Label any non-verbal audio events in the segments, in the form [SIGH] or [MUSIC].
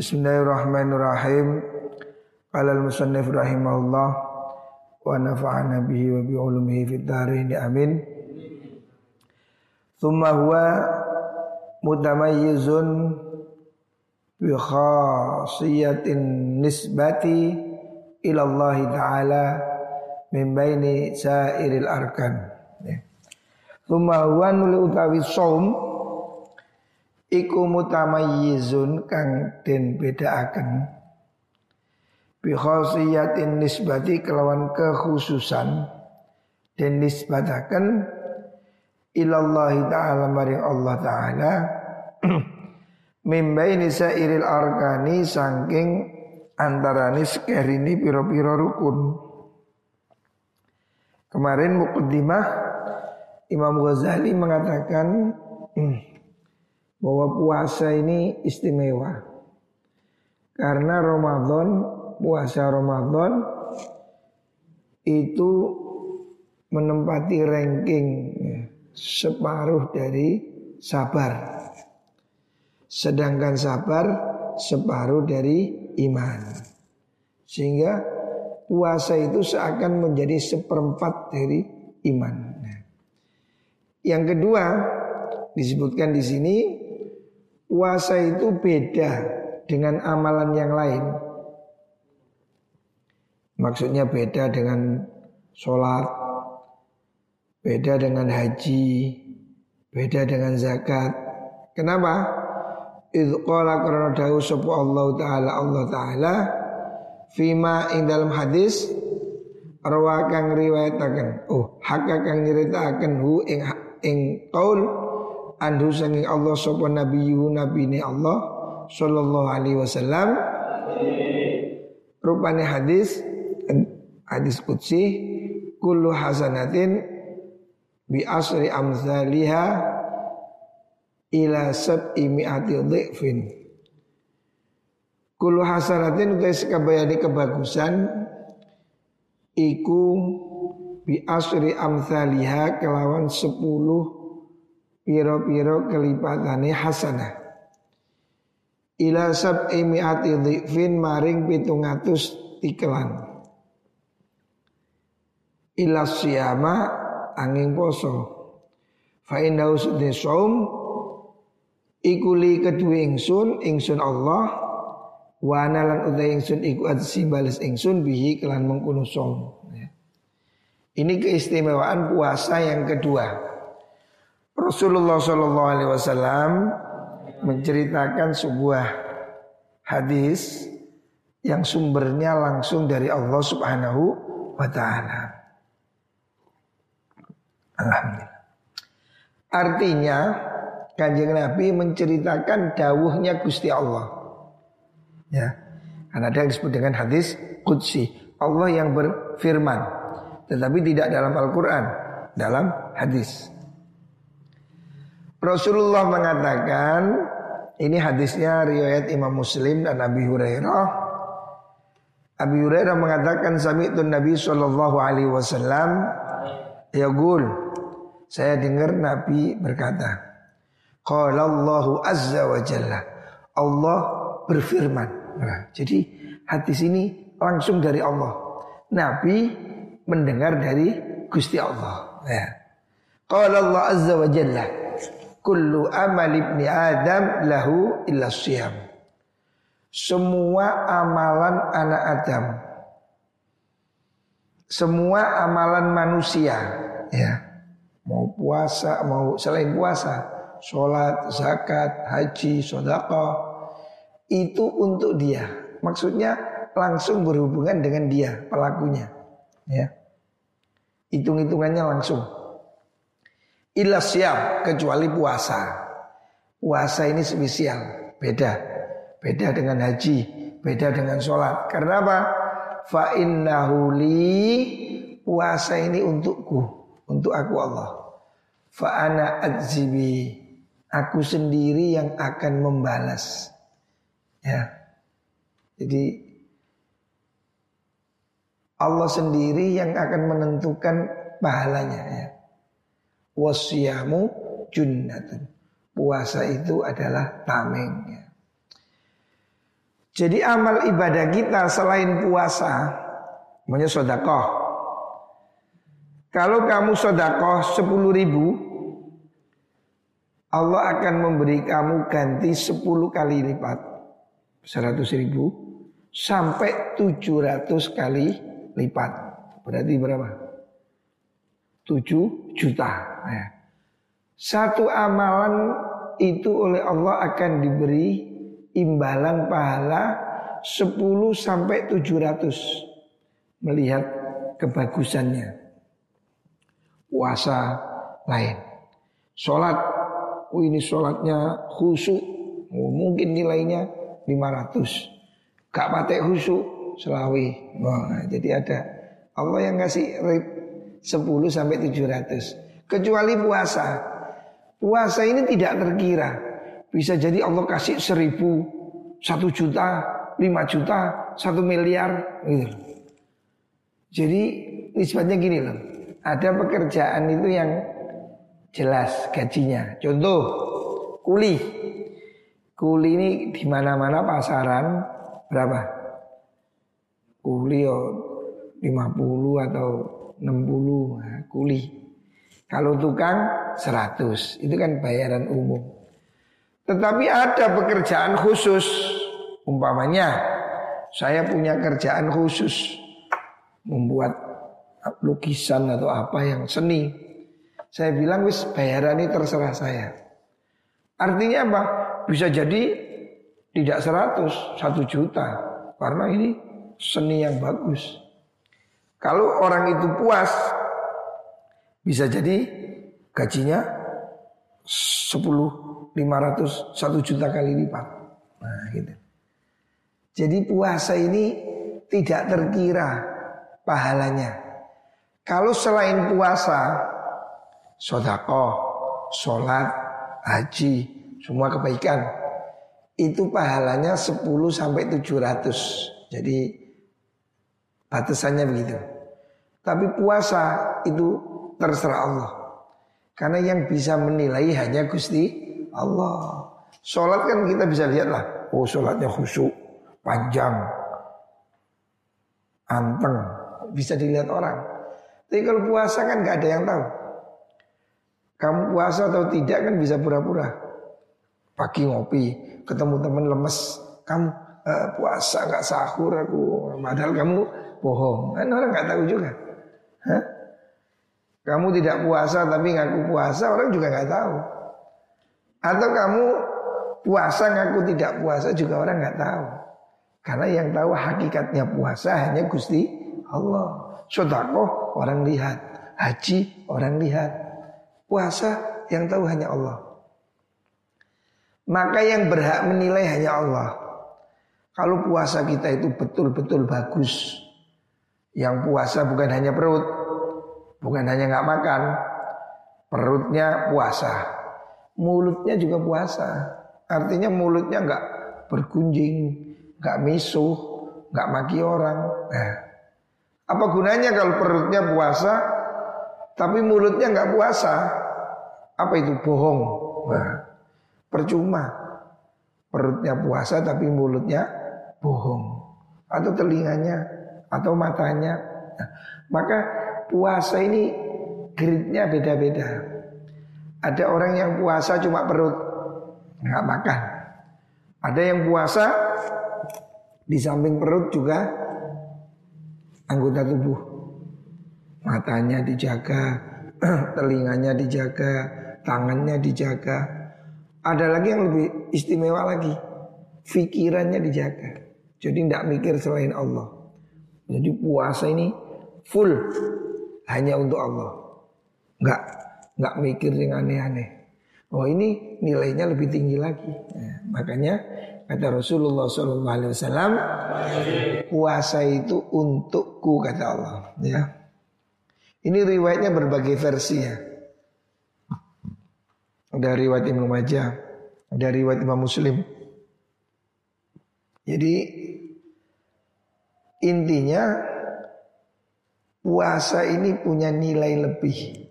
Bismillahirrahmanirrahim. Qala al-musannif rahimahullah wa nafa'ana bihi wa bi ulumihi fid dharain amin. Thumma huwa mutamayyizun bi khasiyatin nisbati ila Allah taala min baini sairil arkan. Thumma huwa nuli utawi saum iku mutamayyizun kang den bedaaken bi khasiyatin nisbati kelawan kekhususan. Den nisbataken ilallah taala mari Allah taala. [CLEARS THROAT] Mimbaini sairil arkani saking antarane sekerini piro-piro rukun. Kemarin mukaddimah Imam Ghazali mengatakan hmm, [CLEARS THROAT] bahwa puasa ini istimewa. Karena Ramadan, puasa Ramadan itu menempati ranking ya, separuh dari sabar. Sedangkan sabar separuh dari iman. Sehingga puasa itu seakan menjadi seperempat dari iman. Nah, yang kedua disebutkan di sini puasa itu beda dengan amalan yang lain. Maksudnya beda dengan sholat, beda dengan haji, beda dengan zakat. Kenapa? Qala karena dahu sapa Allah taala Allah taala fima ing dalam hadis rawa kang riwayataken oh hakka kang hu ing ing qaul anhu sanging Allah sapa nabiyyu nabine Allah sallallahu alaihi wasallam. Rupane hadis hadis qudsi kullu hasanatin bi asri amsaliha ila sab'i mi'ati dhifin. Kullu hasanatin utai sekabayani kebagusan iku bi asri amsaliha kelawan sepuluh piro-piro kelipatane hasanah. Ila sab'i mi'ati dhifin maring pitungatus tikelan ila siyama angin poso. Fa inna usudni saum ikuli kedua ingsun ingsun Allah wa analan utai ingsun iku adsi balas ingsun bihi kelan mengkuno ini keistimewaan puasa yang kedua Rasulullah Shallallahu Alaihi Wasallam menceritakan sebuah hadis yang sumbernya langsung dari Allah Subhanahu wa taala. Alhamdulillah. Artinya Kanjeng Nabi menceritakan dawuhnya Gusti Allah. Ya. Karena ada yang disebut dengan hadis Qudsi. Allah yang berfirman. Tetapi tidak dalam Al-Quran. Dalam hadis. Rasulullah mengatakan ini hadisnya riwayat Imam Muslim dan Abi Hurairah. Abi Hurairah mengatakan sami'tun Nabi sallallahu alaihi wasallam yaqul saya dengar Nabi berkata Qala Allahu azza wa jalla Allah berfirman. Nah, jadi hadis ini langsung dari Allah. Nabi mendengar dari Gusti Allah. Ya. Allah azza wa jalla kullu amal ibni Adam lahu illa siyam. Semua amalan anak Adam. Semua amalan manusia ya. Mau puasa, mau selain puasa, sholat, zakat, haji, sodako itu untuk dia. Maksudnya langsung berhubungan dengan dia pelakunya. Ya. Hitung-hitungannya langsung. Illa siap kecuali puasa. Puasa ini spesial, beda. Beda dengan haji, beda dengan sholat. Karena apa? Fa innahu puasa ini untukku, untuk aku Allah. Fa ana adzibi, aku sendiri yang akan membalas. Ya. Jadi Allah sendiri yang akan menentukan pahalanya ya wasyamu junnatun. Puasa itu adalah tameng. Ya. Jadi amal ibadah kita selain puasa, namanya sodakoh. Kalau kamu sodakoh 10 ribu, Allah akan memberi kamu ganti 10 kali lipat. 100 ribu sampai 700 kali lipat. Berarti berapa? 7 juta. Ya. Satu amalan itu oleh Allah akan diberi imbalan pahala 10 sampai 700 melihat kebagusannya. Puasa lain. Sholat, oh ini sholatnya khusyuk, oh, mungkin nilainya 500. Gak pakai khusyuk, selawi. Wah, jadi ada Allah yang ngasih 10 sampai 700. Kecuali puasa. Puasa ini tidak terkira. Bisa jadi Allah kasih seribu, satu juta, lima juta, satu miliar. Gitu. Jadi nisbatnya gini loh. Ada pekerjaan itu yang jelas gajinya. Contoh kuli. Kuli ini di mana-mana pasaran berapa? Kuli oh, 50 atau 60 nah, kuli. Kalau tukang 100 itu kan bayaran umum. Tetapi ada pekerjaan khusus. Umpamanya saya punya kerjaan khusus membuat lukisan atau apa yang seni. Saya bilang wis bayaran ini terserah saya. Artinya apa? Bisa jadi tidak 100, 1 juta. Karena ini seni yang bagus. Kalau orang itu puas, bisa jadi gajinya 10, 500, 1 juta kali lipat. Nah gitu. Jadi puasa ini tidak terkira pahalanya. Kalau selain puasa, sodakoh, sholat, haji, semua kebaikan. Itu pahalanya 10 sampai 700. Jadi batasannya begitu. Tapi puasa itu terserah Allah. Karena yang bisa menilai hanya Gusti Allah. Sholat kan kita bisa lihat lah. Oh sholatnya khusyuk, panjang, anteng. Bisa dilihat orang. Tapi kalau puasa kan gak ada yang tahu. Kamu puasa atau tidak kan bisa pura-pura. Pagi ngopi, ketemu teman lemes. Kamu uh, puasa gak sahur aku. Padahal kamu bohong. Kan orang nggak tahu juga. Hah? Kamu tidak puasa tapi ngaku puasa orang juga nggak tahu. Atau kamu puasa ngaku tidak puasa juga orang nggak tahu. Karena yang tahu hakikatnya puasa hanya Gusti Allah. Sodakoh orang lihat, haji orang lihat, puasa yang tahu hanya Allah. Maka yang berhak menilai hanya Allah. Kalau puasa kita itu betul-betul bagus, yang puasa bukan hanya perut, bukan hanya nggak makan, perutnya puasa, mulutnya juga puasa. Artinya mulutnya nggak bergunjing, nggak misuh, nggak maki orang. Nah, apa gunanya kalau perutnya puasa, tapi mulutnya nggak puasa? Apa itu bohong? Nah, percuma. Perutnya puasa tapi mulutnya bohong. Atau telinganya atau matanya. Nah, maka puasa ini gridnya beda-beda. Ada orang yang puasa cuma perut, nggak makan. Ada yang puasa di samping perut juga anggota tubuh. Matanya dijaga, [CLEARS THROAT] telinganya dijaga, tangannya dijaga. Ada lagi yang lebih istimewa lagi, pikirannya dijaga. Jadi tidak mikir selain Allah. Jadi puasa ini full hanya untuk Allah. Enggak enggak mikir yang aneh-aneh. Oh ini nilainya lebih tinggi lagi. Nah, makanya kata Rasulullah SAW, puasa itu untukku kata Allah. Ya, ini riwayatnya berbagai versi ya. Ada riwayat Imam Majah, ada riwayat Imam Muslim. Jadi Intinya puasa ini punya nilai lebih.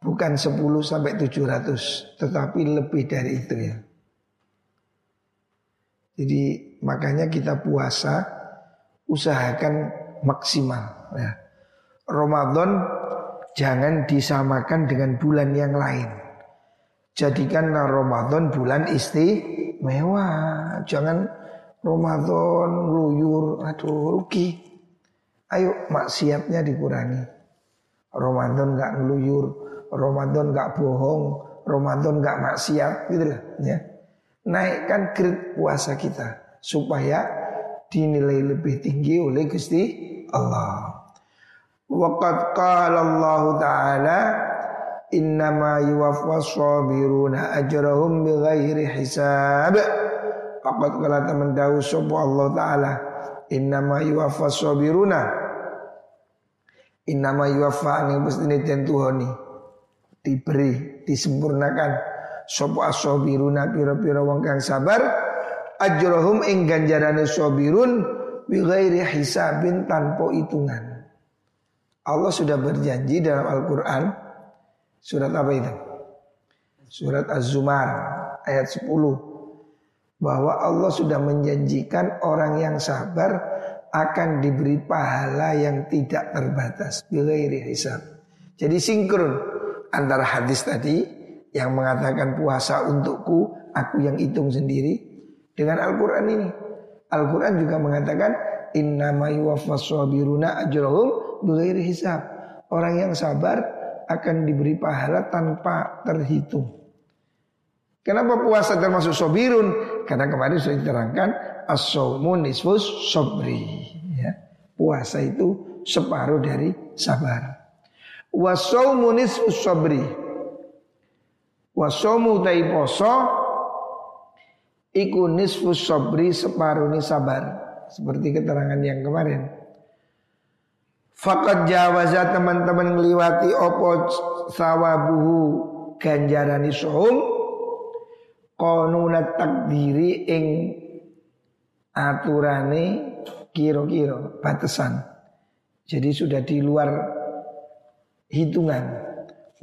Bukan 10 sampai 700, tetapi lebih dari itu ya. Jadi makanya kita puasa usahakan maksimal ya. Ramadan jangan disamakan dengan bulan yang lain. Jadikan Ramadan bulan istimewa. Jangan Ramadan luyur, aduh rugi. Ayo maksiatnya dikurangi. Ramadan nggak ngeluyur, Ramadan nggak bohong, Ramadan nggak maksiat, gitu lah. Ya. Naikkan grade puasa kita supaya dinilai lebih tinggi oleh Gusti Allah. Waqad qala Allah Ta'ala Innama yuwaffas sabiruna ajrahum bighairi hisab Waqad qala teman dawu sapa Allah Ta'ala. Innama yuwaffas sabiruna. Innama yuwaffa ini mesti den tuhoni. Diberi disempurnakan. Sapa asabiruna pira-pira wong kang sabar. Ajrahum ing ganjarane sabirun bighairi hisabin tanpa hitungan. Allah sudah berjanji dalam Al-Quran. Surat apa itu? Surat Az-Zumar ayat 10 Bahwa Allah sudah menjanjikan orang yang sabar Akan diberi pahala yang tidak terbatas hisab Jadi sinkron antara hadis tadi Yang mengatakan puasa untukku Aku yang hitung sendiri Dengan Al-Quran ini Al-Quran juga mengatakan ajrahum bighairi hisab. Orang yang sabar akan diberi pahala tanpa terhitung. Kenapa puasa termasuk sobirun? Karena kemarin sudah diterangkan as-saumu sobri. Ya. Puasa itu separuh dari sabar. Wasaumu nisfus sobri. Wasaumu tai poso iku nisfus sobri separuh ni sabar. Seperti keterangan yang kemarin. Fakat jawaza teman-teman ngeliwati opo sawabuhu ganjarani sohum konuna takdiri ing aturane kiro-kiro batasan. Jadi sudah di luar hitungan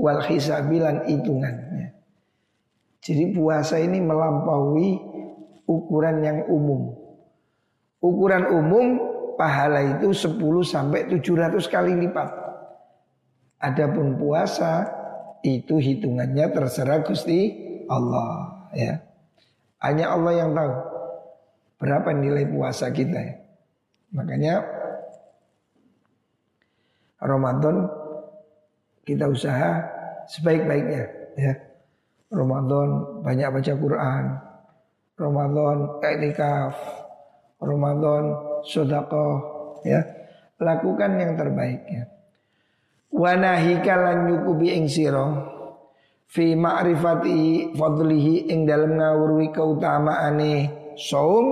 wal hisabilan hitungannya. Jadi puasa ini melampaui ukuran yang umum. Ukuran umum pahala itu 10 sampai 700 kali lipat. Adapun puasa itu hitungannya terserah Gusti Allah ya. Hanya Allah yang tahu berapa nilai puasa kita ya. Makanya Ramadan kita usaha sebaik-baiknya ya. Ramadan banyak baca Quran. Ramadan iktikaf. Ramadan sodakoh ya lakukan yang terbaik ya wanahika lan nyukubi ing fi ma'rifati fadlihi ing dalem ngawruhi keutamaane saum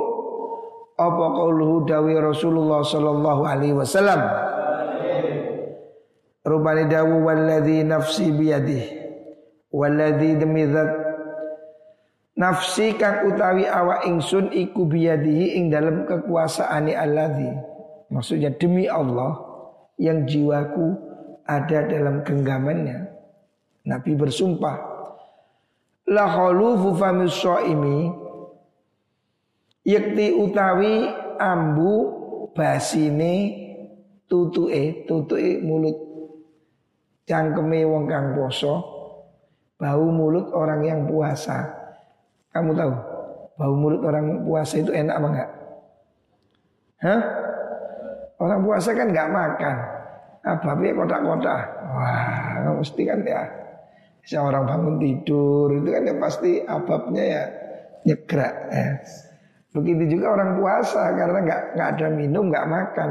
apa qauluhu dawi Rasulullah sallallahu alaihi wasallam rubani dawu walladzi nafsi biyadih walladzi demi Nafsi kang utawi awak ingsun iku biyadihi ing dalam kekuasaane alladzi. Maksudnya demi Allah yang jiwaku ada dalam genggamannya. Nabi bersumpah la khalufu famis ini yakti utawi ambu basine tutuke tutuke mulut cangkeme wong kang poso bau mulut orang yang puasa kamu tahu bau mulut orang puasa itu enak apa enggak? Hah? Orang puasa kan enggak makan. Apa kotak-kotak. Wah, mesti kan ya. Seorang bangun tidur itu kan ya pasti ababnya ya nyegrak ya. Begitu juga orang puasa karena nggak nggak ada minum nggak makan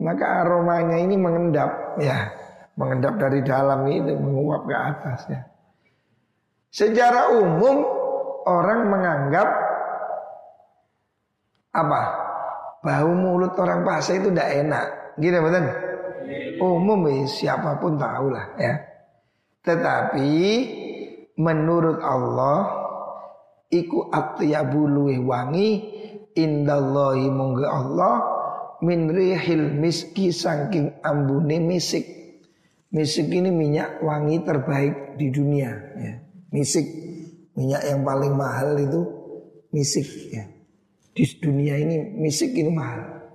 maka aromanya ini mengendap ya mengendap dari dalam itu menguap ke atas ya. Secara umum orang menganggap apa? Bau mulut orang puasa itu tidak enak. Gitu betul? Umum ya, siapa pun tahu lah ya. Tetapi menurut Allah iku atyabu luwih wangi indallahi monggo Allah min rihil miski saking ambune misik. Misik ini minyak wangi terbaik di dunia ya. Misik Minyak yang paling mahal itu misik ya. Di dunia ini misik ini mahal.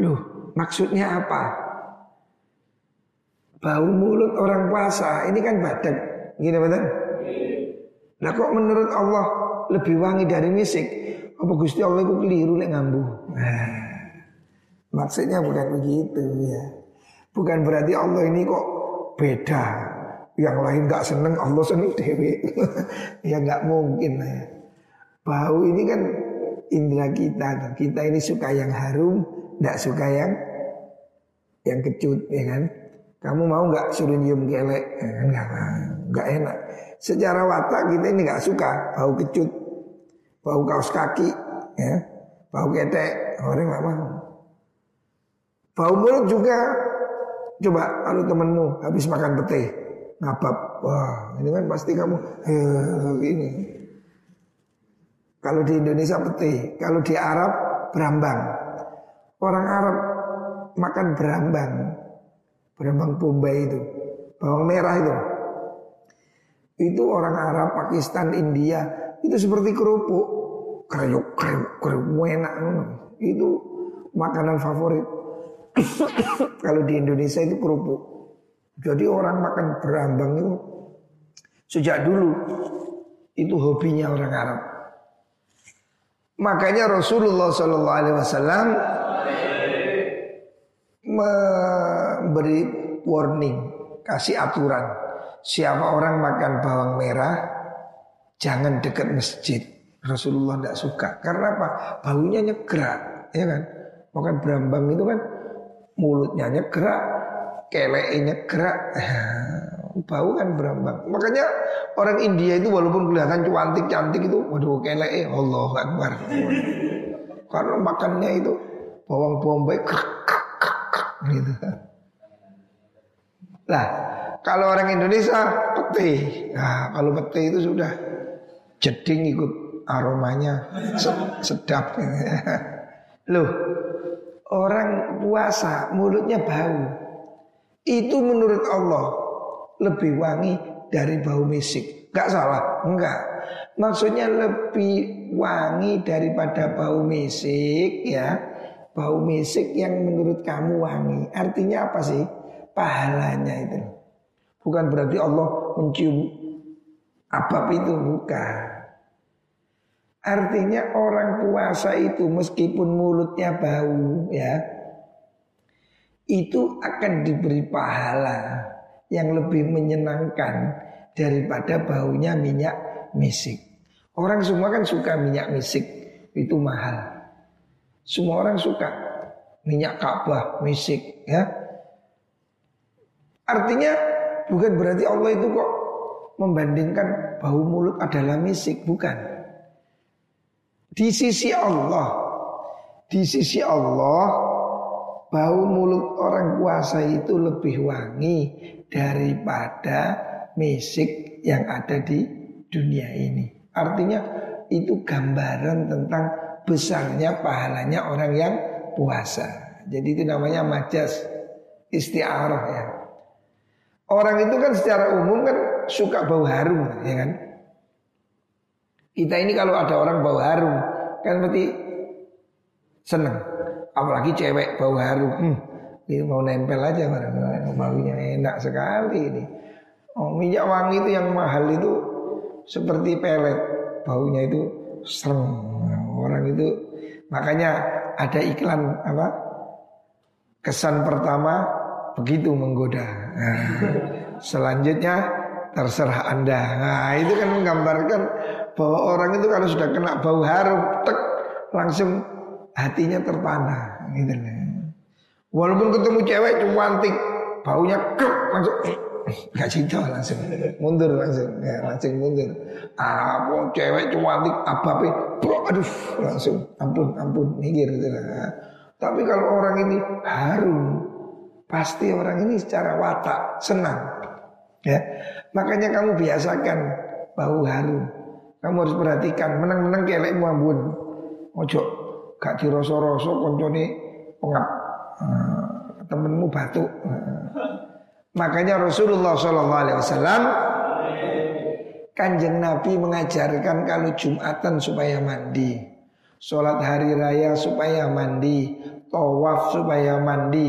Loh, maksudnya apa? Bau mulut orang puasa ini kan badan. Gini betul? Nah kok menurut Allah lebih wangi dari misik? Apa Gusti Allah itu keliru lek ngambu? Nah, maksudnya bukan begitu ya. Bukan berarti Allah ini kok beda. Yang lain gak seneng, Allah seneng dewi. [LAUGHS] ya nggak mungkin ya. Bau ini kan indera kita. Kita ini suka yang harum, tidak suka yang yang kecut, ya kan? Kamu mau nggak suruh nyium kelek? Ya kan nggak, nggak enak. Secara watak kita ini nggak suka bau kecut, bau kaos kaki, ya, bau ketek, orang nggak mau. Bau mulut juga. Coba kalau temenmu habis makan pete, ngapap, wah ini kan pasti kamu eh, ini. Kalau di Indonesia pete, kalau di Arab berambang. Orang Arab makan berambang, berambang Bombay itu, bawang merah itu. Itu orang Arab, Pakistan, India itu seperti kerupuk, kerupuk, kerupuk, kerupuk enak. Itu makanan favorit. [COUGHS] Kalau di Indonesia itu kerupuk. Jadi orang makan berambang itu sejak dulu itu hobinya orang Arab. Makanya Rasulullah Shallallahu Alaihi Wasallam memberi warning, kasih aturan. Siapa orang makan bawang merah, jangan dekat masjid. Rasulullah tidak suka. Karena apa? Baunya nyegrak, ya kan? Makan berambang itu kan mulutnya nyegrak, keleknya nyegrak. [LAUGHS] Bau kan berambang. Makanya orang India itu walaupun kelihatan cantik-cantik itu, waduh kelek Allah Akbar. Karena makannya itu bawang bombay gitu. Lah, kalau orang Indonesia peti. Nah, kalau peti itu sudah jeding ikut aromanya sedap. [LAUGHS] Loh, orang puasa mulutnya bau. Itu menurut Allah lebih wangi dari bau misik. Gak salah, enggak. Maksudnya lebih wangi daripada bau misik ya. Bau misik yang menurut kamu wangi. Artinya apa sih? Pahalanya itu. Bukan berarti Allah mencium abab itu bukan. Artinya orang puasa itu meskipun mulutnya bau ya itu akan diberi pahala yang lebih menyenangkan daripada baunya minyak misik. Orang semua kan suka minyak misik, itu mahal. Semua orang suka minyak Ka'bah, misik ya. Artinya bukan berarti Allah itu kok membandingkan bau mulut adalah misik, bukan. Di sisi Allah, di sisi Allah, bau mulut orang puasa itu lebih wangi daripada misik yang ada di dunia ini. Artinya itu gambaran tentang besarnya pahalanya orang yang puasa. Jadi itu namanya majas istiarah ya. Orang itu kan secara umum kan suka bau harum ya kan. Kita ini kalau ada orang bau harum kan berarti seneng. Apalagi cewek bau harum. Hmm, ini mau nempel aja barang baunya enak sekali ini. Oh, minyak wangi itu yang mahal itu seperti pelet. Baunya itu serem. Orang itu makanya ada iklan apa? Kesan pertama begitu menggoda. Nah, selanjutnya terserah Anda. Nah, itu kan menggambarkan bahwa orang itu kalau sudah kena bau harum, tek langsung hatinya terpana gitu Walaupun ketemu cewek cantik, baunya kruk langsung nggak cinta langsung mundur langsung ya, langsung mundur. Apa ah, cewek cantik apa bro aduh langsung ampun ampun minggir gitu lah. Tapi kalau orang ini harum, pasti orang ini secara watak senang. Ya, makanya kamu biasakan bau harum. Kamu harus perhatikan menang-menang kelek muambun. Ojo gak dirosok-rosok koncone pengap uh, temenmu batuk. Makanya Rasulullah Shallallahu Alaihi Wasallam Kanjeng Nabi mengajarkan kalau Jumatan supaya mandi. Sholat hari raya supaya mandi, tawaf supaya mandi.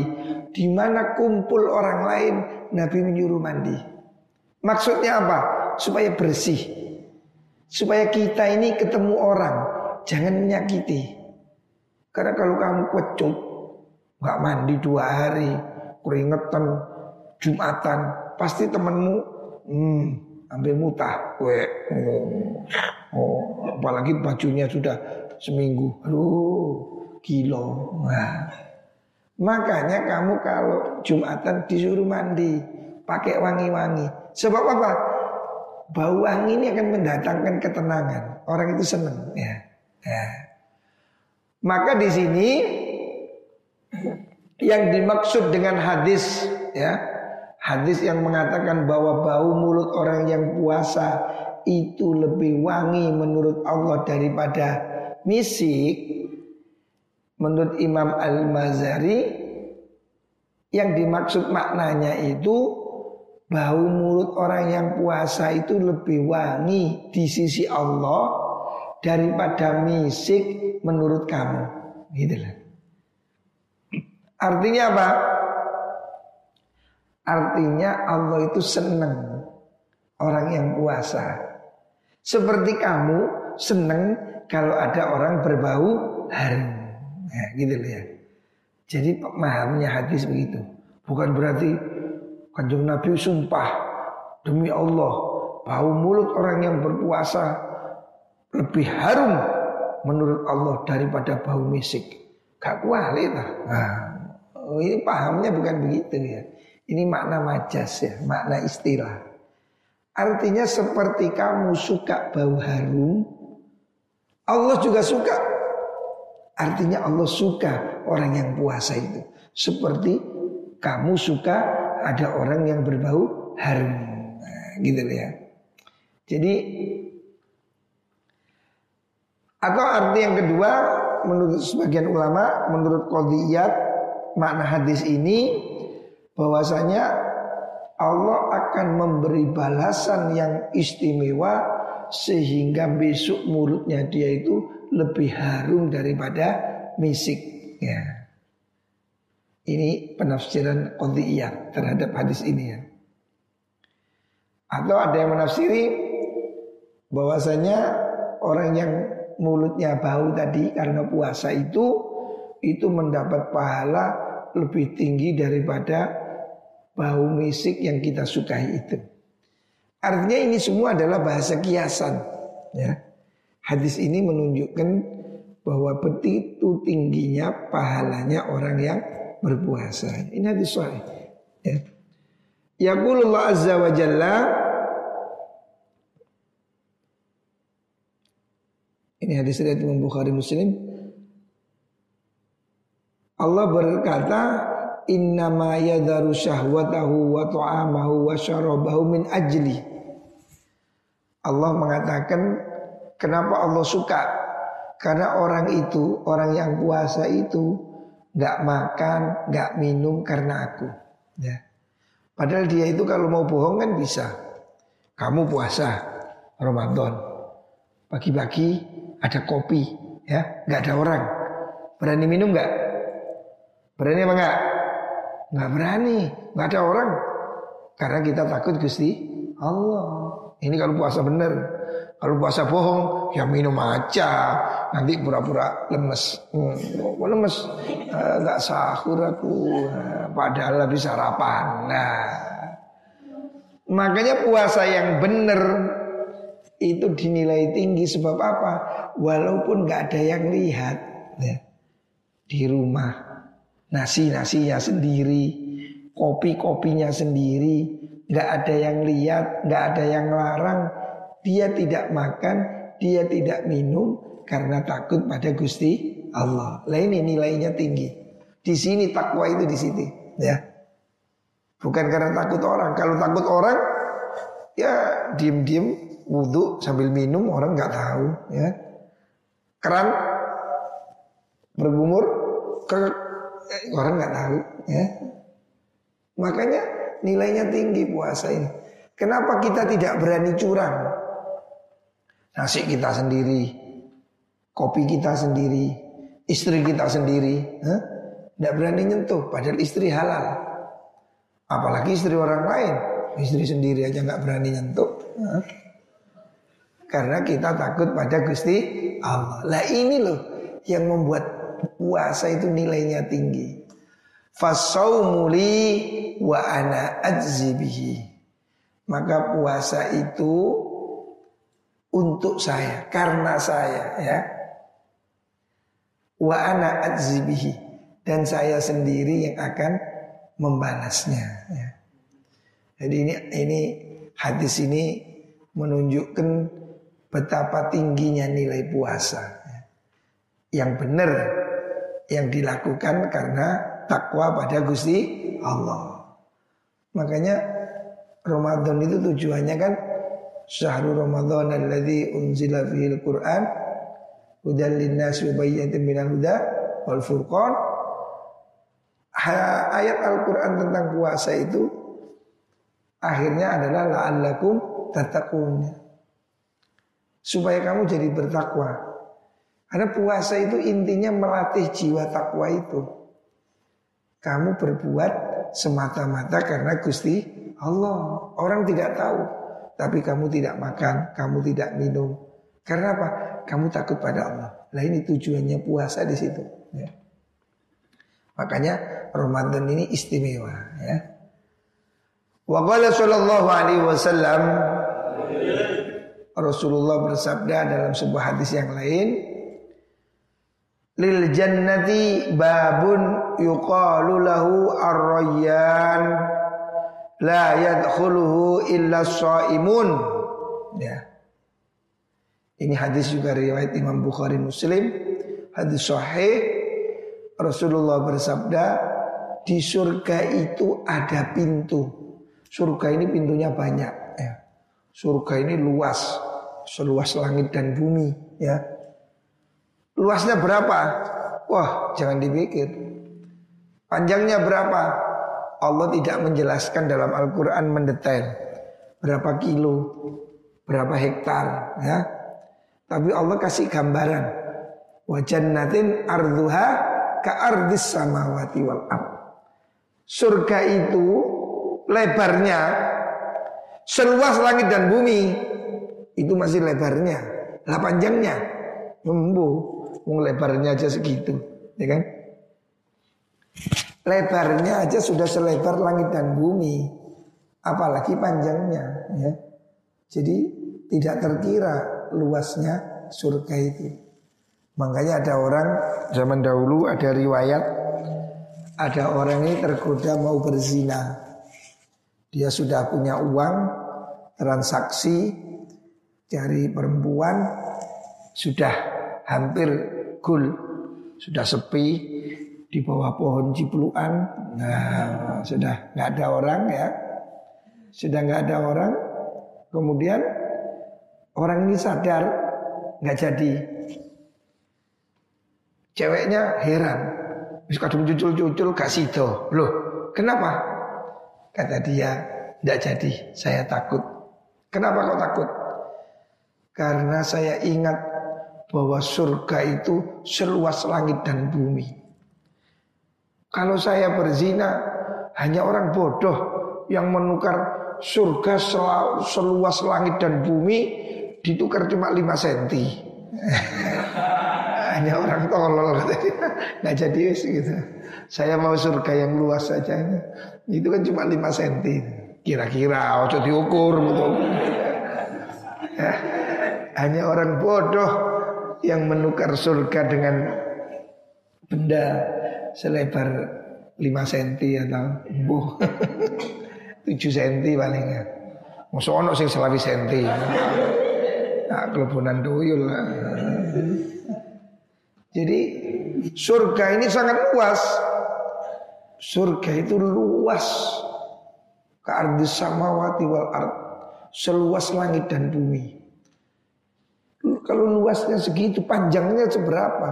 Di mana kumpul orang lain, Nabi menyuruh mandi. Maksudnya apa? Supaya bersih. Supaya kita ini ketemu orang, jangan menyakiti. Karena kalau kamu kecut, nggak mandi dua hari, keringetan, jumatan, pasti temenmu, hmm, ambil mutah, we, oh, apalagi bajunya sudah seminggu. Aduh, kilo. Nah. Makanya kamu kalau Jumatan disuruh mandi, pakai wangi-wangi. Sebab apa? Bau wangi ini akan mendatangkan ketenangan. Orang itu senang ya. ya. Maka di sini yang dimaksud dengan hadis ya, hadis yang mengatakan bahwa bau mulut orang yang puasa itu lebih wangi menurut Allah daripada misik menurut Imam Al-Mazari yang dimaksud maknanya itu bau mulut orang yang puasa itu lebih wangi di sisi Allah daripada misik menurut kamu gitu lah. Artinya apa? Artinya Allah itu senang orang yang puasa. Seperti kamu senang kalau ada orang berbau harum. Ya, gitu loh ya. Jadi pemahamnya hadis begitu. Bukan berarti kanjeng Nabi sumpah demi Allah bau mulut orang yang berpuasa lebih harum menurut Allah daripada bau misik. Gak kuali lah. Nah, ini pahamnya bukan begitu ya. Ini makna majas ya, makna istilah. Artinya seperti kamu suka bau harum, Allah juga suka. Artinya Allah suka orang yang puasa itu. Seperti kamu suka ada orang yang berbau harum. Nah, gitu ya. Jadi atau arti yang kedua menurut sebagian ulama, menurut qadiyat makna hadis ini bahwasanya Allah akan memberi balasan yang istimewa sehingga besok mulutnya dia itu lebih harum daripada misik ya. Ini penafsiran qadhiyah terhadap hadis ini ya. Atau ada yang menafsiri bahwasanya orang yang mulutnya bau tadi karena puasa itu itu mendapat pahala lebih tinggi daripada bau misik yang kita sukai itu. Artinya ini semua adalah bahasa kiasan. Ya. Hadis ini menunjukkan bahwa begitu tingginya pahalanya orang yang berpuasa. Ini hadis sahih. Ya. Yaqulullah azza wa jalla Ini hadis dari Imam Bukhari Muslim. Allah berkata, innama yadharu syahwatahu wa ta'amahu wa syarabahu min ajli. Allah mengatakan kenapa Allah suka? Karena orang itu, orang yang puasa itu nggak makan, nggak minum karena aku. Ya. Padahal dia itu kalau mau bohong kan bisa. Kamu puasa Ramadan, pagi-pagi ada kopi, ya nggak ada orang. Berani minum nggak? Berani apa nggak? Nggak berani, nggak ada orang. Karena kita takut Gusti Allah. Ini kalau puasa benar. Kalau puasa bohong, ya minum aja. Nanti pura-pura lemes. Hmm, lemes. Enggak eh, sahur aku. Nah, padahal habis sarapan. Nah. Makanya puasa yang benar itu dinilai tinggi sebab apa? Walaupun nggak ada yang lihat ya, di rumah nasi nasinya sendiri, kopi kopinya sendiri, nggak ada yang lihat, nggak ada yang larang, dia tidak makan, dia tidak minum karena takut pada Gusti Allah. Lah ini nilainya tinggi. Di sini takwa itu di sini, ya. Bukan karena takut orang. Kalau takut orang, ya diem-diem wudhu sambil minum orang nggak tahu, ya. Keran bergumur, ke orang nggak tahu, ya. Makanya nilainya tinggi puasa ini. Kenapa kita tidak berani curang? Nasi kita sendiri, kopi kita sendiri, istri kita sendiri, tidak berani nyentuh, padahal istri halal. Apalagi istri orang lain, istri sendiri aja nggak berani nyentuh. Karena kita takut pada Gusti Allah. Lah ini loh yang membuat puasa itu nilainya tinggi. Fasaumuli wa ana ajzibihi. Maka puasa itu untuk saya, karena saya ya. Wa ana ajzibihi dan saya sendiri yang akan membalasnya ya. Jadi ini ini hadis ini menunjukkan betapa tingginya nilai puasa. Ya. Yang benar yang dilakukan karena takwa pada Gusti Allah. Makanya Ramadan itu tujuannya kan Syahrul Ramadan alladzi unzila fihil Qur'an hudal linnas wa bayyinatin minal huda wal furqan. Ayat Al-Qur'an tentang puasa itu akhirnya adalah la'allakum tattaqun. Supaya kamu jadi bertakwa. Karena puasa itu intinya melatih jiwa takwa itu. Kamu berbuat semata-mata karena Gusti Allah. Orang tidak tahu. Tapi kamu tidak makan, kamu tidak minum. Karena apa? Kamu takut pada Allah. Nah ini tujuannya puasa di situ. Ya. Makanya Ramadan ini istimewa. Ya. Wa qala sallallahu alaihi wasallam Rasulullah bersabda dalam sebuah hadis yang lain lil jannati babun yuqalu lahu ar-rayyan la yadkhuluhu illa shaimun ya. Ini hadis juga riwayat Imam Bukhari Muslim. Hadis sahih. Rasulullah bersabda di surga itu ada pintu. Surga ini pintunya banyak ya. Surga ini luas seluas langit dan bumi ya Luasnya berapa? Wah, jangan dipikir. Panjangnya berapa? Allah tidak menjelaskan dalam Al-Quran mendetail berapa kilo, berapa hektar, ya. Tapi Allah kasih gambaran. Wajannatin arduha ka ardis samawati wal ard. Surga itu lebarnya seluas langit dan bumi. Itu masih lebarnya. Lah panjangnya. Lebarnya aja segitu, ya kan? Lebarnya aja sudah selebar langit dan bumi, apalagi panjangnya, ya. Jadi tidak terkira luasnya surga itu. Makanya ada orang zaman dahulu ada riwayat ada orang ini tergoda mau berzina. Dia sudah punya uang transaksi dari perempuan sudah hampir gul sudah sepi di bawah pohon cipluan nah sudah nggak ada orang ya sudah nggak ada orang kemudian orang ini sadar nggak jadi ceweknya heran Wis kadung cucul-cucul gak sido. Loh, kenapa? Kata dia, tidak jadi, saya takut. Kenapa kau takut? Karena saya ingat bahwa surga itu seluas langit dan bumi. Kalau saya berzina hanya orang bodoh yang menukar surga seluas langit dan bumi ditukar cuma 5 senti. [LAUGHS] hanya orang tolol [LAUGHS] nggak jadi wis gitu. Saya mau surga yang luas saja. Itu kan cuma 5 senti. Kira-kira ojo diukur betul. Ya, [LAUGHS] hanya orang bodoh yang menukar surga dengan benda selebar 5 cm atau buh 7 cm palingnya. Masa ono sing selawi senti. Nah, kelebunan tuyul lah. Jadi surga ini sangat luas. Surga itu luas. Ke samawati wal ard. Seluas langit dan bumi. Kalau luasnya segitu, panjangnya seberapa?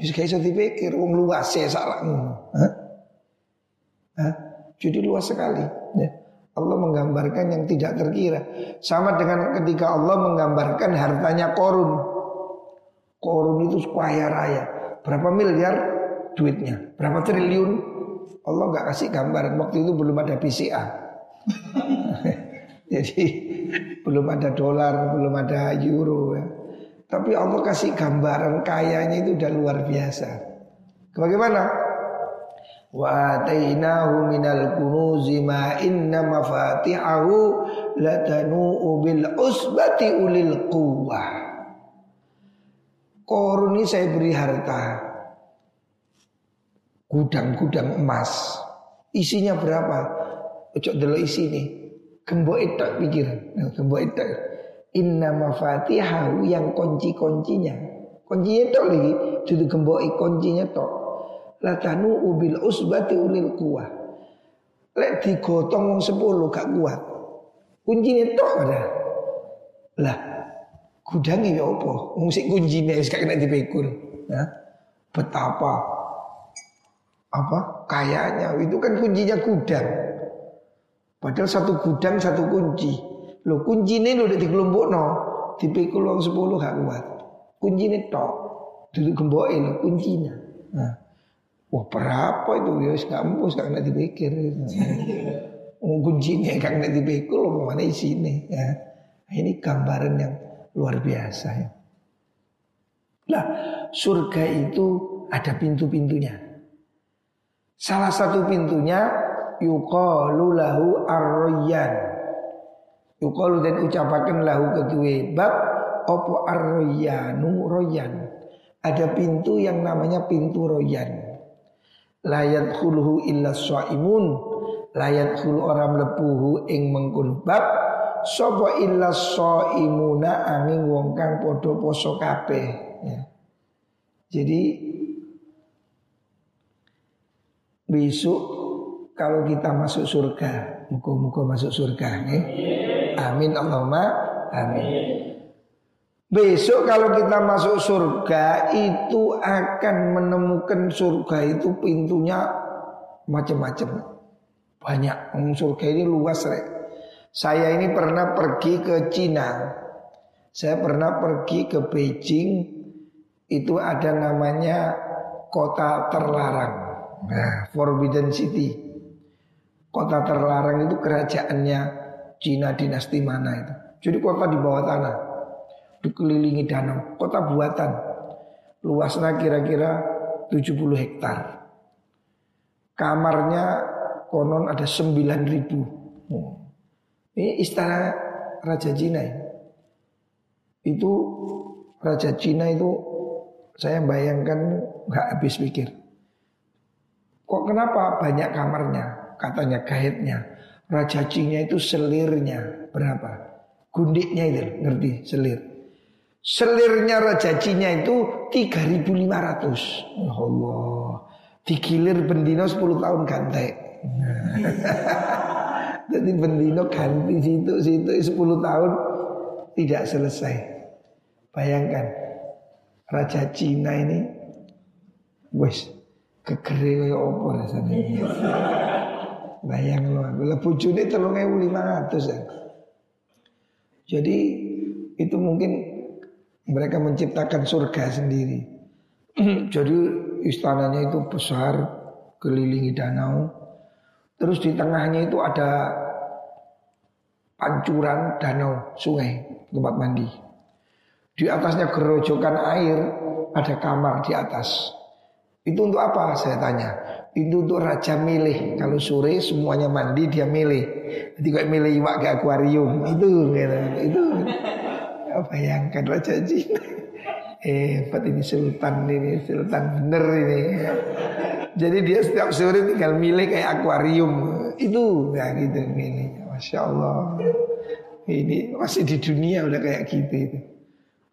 Ya saya dipikir, wong luas ya salah. Hah? Hah? Jadi luas sekali. Ya. Allah menggambarkan yang tidak terkira. Sama dengan ketika Allah menggambarkan hartanya korun. Korun itu kaya raya. Berapa miliar duitnya? Berapa triliun? Allah nggak kasih gambaran. Waktu itu belum ada PCA. [LAUGHS] Jadi belum ada dolar, belum ada euro ya. Tapi Allah kasih gambaran kayanya itu udah luar biasa. Bagaimana? Wa atainahu minal kunuzi ma inna mafatihahu latanu bil usbati ulil quwwah. Korun ini saya beri harta Gudang-gudang emas Isinya berapa? Ojo dulu isi nih Gembok itu pikir nah, Gembok itu Inna mafatihahu yang kunci-kuncinya Kuncinya itu lagi Jadi gembok kuncinya itu Latanu ubil usbati ulil kuah Lek digotong wong sepuluh gak kuat Kuncinya itu ada Lah Gudangnya ya apa? Musik kuncinya wis kena dipikul. Ya. Betapa apa kayaknya itu kan kuncinya gudang. Padahal satu gudang satu kunci. Lo kunci ini lo udah dikelompok no, dipikul orang sepuluh gak kuat. Kunci ini tok, duduk gemboke lo kuncinya. Nah. Wah berapa itu ya gak mpus gak kena dipikir. [LAUGHS] kuncinya gak kena dipikul lo mana sini ya. Ini gambaran yang luar biasa ya. Nah, surga itu ada pintu-pintunya. Salah satu pintunya yuqalu lahu arroyan. Yuqalu dan ucapakan lahu kedua bab opo arroyanu royan. Ada pintu yang namanya pintu royan. Layat khuluhu illa imun. Layat khulu orang lepuhu ing mengkun bab Sopo illa imuna angin wong kang padha poso kabeh ya. Jadi besok kalau kita masuk surga, muka-muka masuk surga ya. Amin Allahumma amin. Besok kalau kita masuk surga itu akan menemukan surga itu pintunya macam-macam. Banyak. Surga ini luas rek. Saya ini pernah pergi ke Cina. Saya pernah pergi ke Beijing. Itu ada namanya kota terlarang. Nah, Forbidden City. Kota terlarang itu kerajaannya Cina dinasti mana itu. Jadi kota di bawah tanah. Dikelilingi danau. Kota buatan. Luasnya kira-kira 70 hektar. Kamarnya konon ada 9 ribu. Oh. Ini istana Raja Cina ini. Itu Raja Cina itu saya bayangkan nggak habis pikir. Kok kenapa banyak kamarnya? Katanya gaitnya. Raja Cina itu selirnya berapa? Gundiknya itu ngerti selir. Selirnya Raja Cina itu 3500. Ya Allah. Digilir bendino 10 tahun gantek. [LAUGHS] Jadi bendino ganti situ situ 10 tahun tidak selesai. Bayangkan Raja Cina ini wes kegere kaya apa rasanya. Bayang lo, lah bojone 3500 ya. Jadi itu mungkin mereka menciptakan surga sendiri. [CLEARS THROAT] Jadi istananya itu besar, kelilingi danau. Terus di tengahnya itu ada pancuran danau sungai tempat mandi. Di atasnya gerojokan air, ada kamar di atas. Itu untuk apa? Saya tanya. Itu untuk raja milih. Kalau sore semuanya mandi dia milih. Jadi kayak milih iwak ke akuarium. Itu gitu. Itu. Bayangkan raja Cina. Eh, Hebat ini sultan ini, sultan bener ini. Jadi dia setiap sore tinggal milih kayak akuarium. Itu ya gitu milih. Masya Allah. Ini masih di dunia udah kayak gitu itu.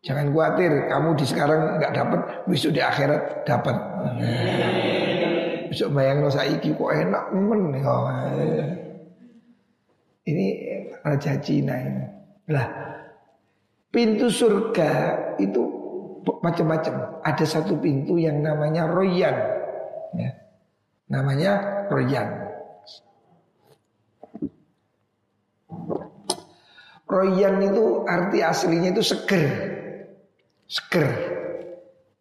Jangan khawatir, kamu di sekarang nggak dapat, besok di akhirat dapat. Besok bayang no saiki kok enak men. Ini raja Cina ini. Lah, pintu surga itu macam-macam. Ada satu pintu yang namanya Royan. Ya. Namanya Royan. Royan itu arti aslinya itu seger. Seger.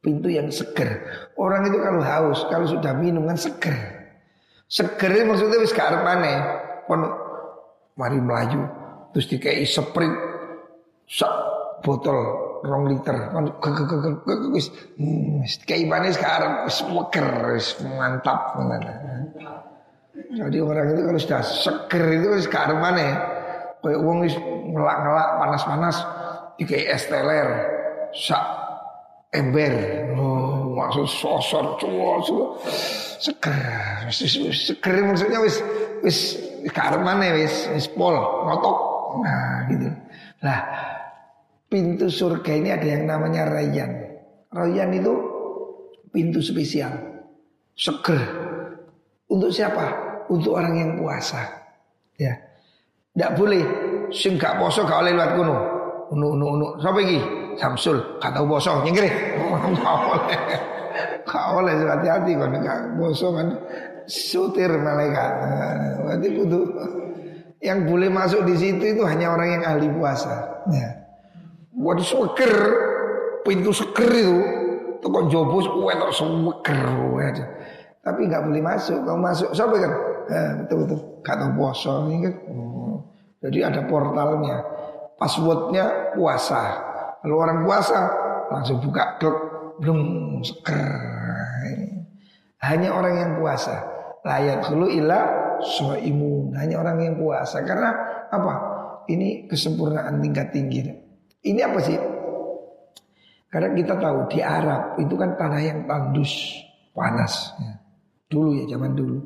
Pintu yang seger. Orang itu kalau haus, kalau sudah minum kan seger. Seger maksudnya wis gak arepane. Kon mari melaju terus dikai sprint sak botol rong liter kon wis hmm, wis kayak manis gak wis meker wis mantap jadi orang itu kalau sudah seger itu wis gak arep maneh kayak wong wis ngelak-ngelak panas-panas dikai es teler sak ember. Oh, maksud sosor cowok seger. Seger maksudnya wis wis karmane wis wis pol ngotok. Nah, gitu. Lah pintu surga ini ada yang namanya Rayyan. Rayyan itu pintu spesial. Seger. Untuk siapa? Untuk orang yang puasa. Ya. Tidak boleh sing gak poso gak oleh lewat kuno. Unu unu unu. Siapa iki? Samsul, kata boso, nyengkiri. Kau oleh. Kau oleh hati-hati kan gak boso kan sutir malaikat. Berarti butuh yang boleh masuk di situ itu hanya orang yang ahli puasa. Ya. Buat seger, pintu seger itu, tukang jobos kue tak seger aja. Tapi nggak boleh masuk. Kalau masuk, siapa kan? Eh, betul betul. Kata boso ini. Hmm. Jadi ada portalnya. Passwordnya puasa. Kalau orang puasa langsung buka klub belum seger. Hanya orang yang puasa. Layak dulu ilah soimun. Hanya orang yang puasa. Karena apa? Ini kesempurnaan tingkat tinggi. Ini apa sih? Karena kita tahu di Arab itu kan tanah yang tandus, panas. Dulu ya zaman dulu.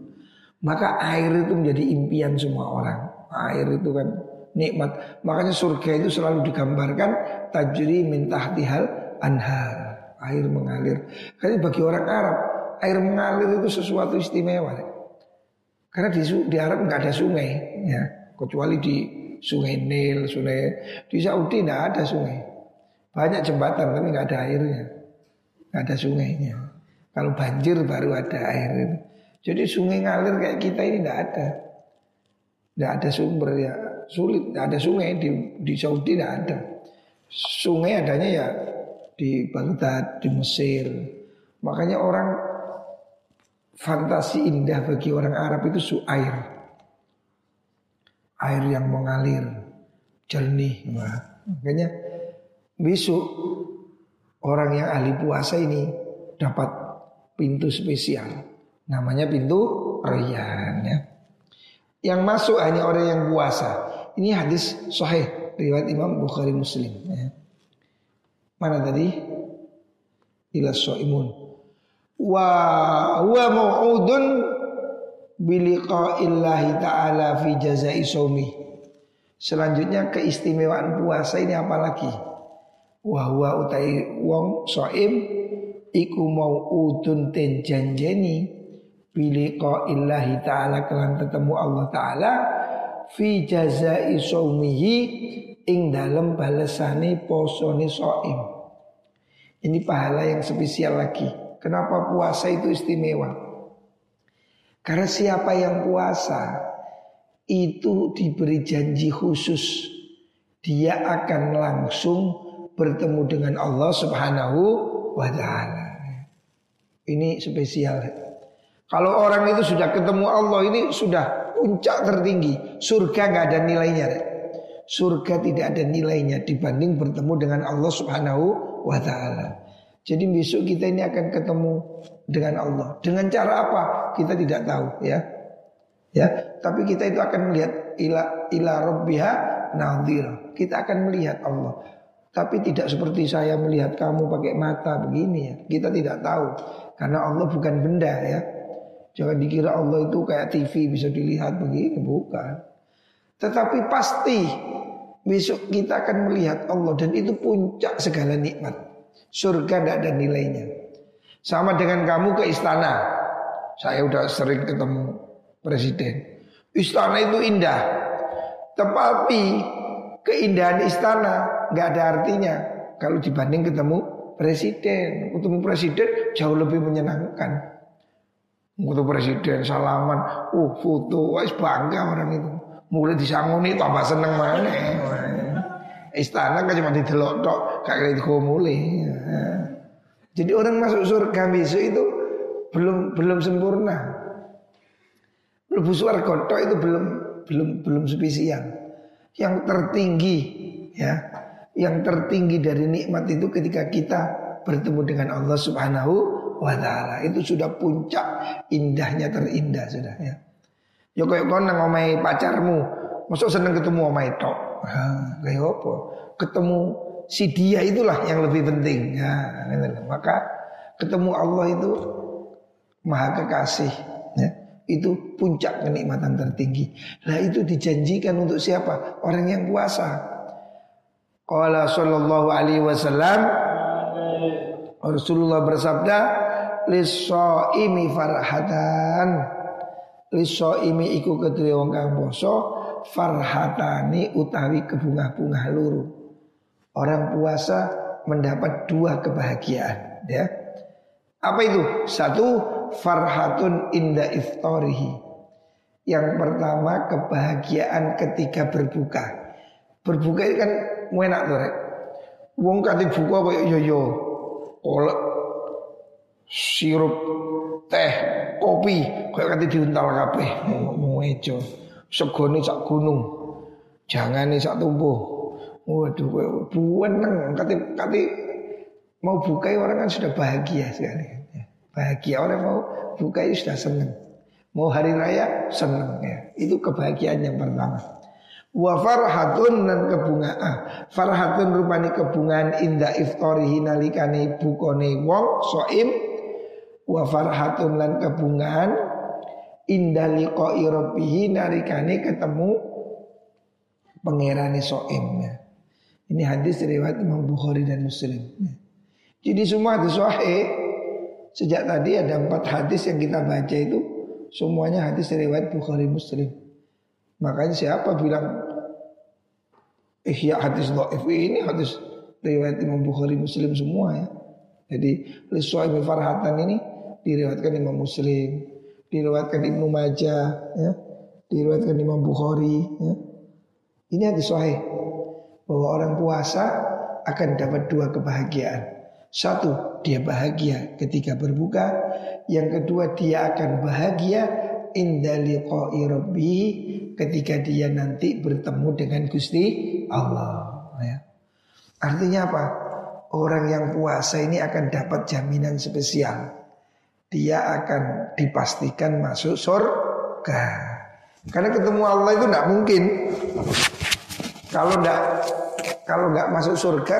Maka air itu menjadi impian semua orang. Air itu kan nikmat. Makanya surga itu selalu digambarkan tajri min tahtihal anhar. Air mengalir. Karena bagi orang Arab, air mengalir itu sesuatu istimewa. Karena di, di Arab nggak ada sungai, ya. Kecuali di sungai Nil, sungai di Saudi nggak ada sungai. Banyak jembatan tapi nggak ada airnya, nggak ada sungainya. Kalau banjir baru ada air. Jadi sungai ngalir kayak kita ini nggak ada, nggak ada sumber ya sulit, nggak ada sungai di di Saudi nggak ada. Sungai adanya ya di Baghdad, di Mesir. Makanya orang fantasi indah bagi orang Arab itu su air. Air yang mengalir, jernih. Makanya besok orang yang ahli puasa ini dapat pintu spesial. Namanya pintu Rayyan ya. Yang masuk hanya orang yang puasa. Ini hadis sahih riwayat Imam Bukhari Muslim. Ya. Mana tadi? Ila so'imun. Wa huwa mau'udun biliqa'illahi ta'ala fi jazai saumi. Selanjutnya keistimewaan puasa ini apa lagi? Wa huwa utai wong so'im iku mau'udun ten janjeni biliqa'illahi ta'ala kelan ketemu Allah ta'ala fi jazai saumihi ing dalam balesane posone soim. Ini pahala yang spesial lagi. Kenapa puasa itu istimewa? Karena siapa yang puasa itu diberi janji khusus dia akan langsung bertemu dengan Allah Subhanahu wa taala. Ini spesial. Kalau orang itu sudah ketemu Allah ini sudah puncak tertinggi. Surga nggak ada nilainya. Surga tidak ada nilainya dibanding bertemu dengan Allah Subhanahu wa taala. Jadi besok kita ini akan ketemu dengan Allah. Dengan cara apa? Kita tidak tahu ya. Ya, tapi kita itu akan melihat ila ila rabbiha nadhir. Kita akan melihat Allah. Tapi tidak seperti saya melihat kamu pakai mata begini ya. Kita tidak tahu karena Allah bukan benda ya. Jangan dikira Allah itu kayak TV bisa dilihat begini, bukan. Tetapi pasti besok kita akan melihat Allah dan itu puncak segala nikmat. Surga tidak ada nilainya. Sama dengan kamu ke istana. Saya udah sering ketemu presiden. Istana itu indah. Tetapi keindahan istana nggak ada artinya kalau dibanding ketemu presiden. Ketemu presiden jauh lebih menyenangkan. Foto presiden salaman, uh foto, wis bangga orang itu. Mulai disangoni tambah seneng mana? Istana kan cuma didelok tok, kira itu mulai. Jadi orang masuk surga besok itu belum belum sempurna. Belum suarga itu belum belum belum spesial. Yang tertinggi ya, yang tertinggi dari nikmat itu ketika kita bertemu dengan Allah Subhanahu wa taala. Itu sudah puncak indahnya terindah sudah ya. Ya kayak kau nang omai pacarmu, masuk seneng ketemu omai tok. kayak apa? Ketemu si dia itulah yang lebih penting. Ya, maka ketemu Allah itu maha kekasih. Ya, itu puncak kenikmatan tertinggi. Nah itu dijanjikan untuk siapa? Orang yang puasa. Qala sallallahu alaihi wasallam Rasulullah bersabda imi farhatan imi iku kedue wong kang poso farhatani utawi kebunga-bunga luru Orang puasa mendapat dua kebahagiaan ya. Apa itu? Satu farhatun inda iftarihi. Yang pertama kebahagiaan ketika berbuka. Berbuka itu kan enak tuh rek. Wong kate buka koyo yo yo. Kolek sirup teh kopi koyo kate diuntal. Mau ejo. Segone sak gunung. Jangan nih sak tumbuh. Waduh, bueneng. Kati, kati mau buka orang kan sudah bahagia sekali. Bahagia orang mau buka itu sudah senang. Mau hari raya senang ya. Itu kebahagiaan yang pertama. Wa farhatun dan kebungaan. Farhatun rupani kebungaan inda iftarihi nalikane bukone wong soim. Wa farhatun lan kebungaan inda liqa'i rabbihi nalikane ketemu pangerane soim ya. Ini hadis riwayat Imam Bukhari dan Muslim. Jadi semua hadis sahih. Sejak tadi ada empat hadis yang kita baca itu semuanya hadis riwayat Bukhari Muslim. Makanya siapa bilang ihya hadis dhaif ini hadis riwayat Imam Bukhari Muslim semua ya. Jadi Liswaimi Farhatan ini diriwayatkan Imam Muslim, diriwayatkan Ibnu Majah, ya, diriwayatkan Imam Bukhari. Ya. Ini hadis sahih bahwa orang puasa akan dapat dua kebahagiaan. Satu, dia bahagia ketika berbuka. Yang kedua, dia akan bahagia indali rabbi ketika dia nanti bertemu dengan Gusti Allah. Ya. Artinya apa? Orang yang puasa ini akan dapat jaminan spesial. Dia akan dipastikan masuk surga. Karena ketemu Allah itu tidak mungkin. Kalau tidak kalau nggak masuk surga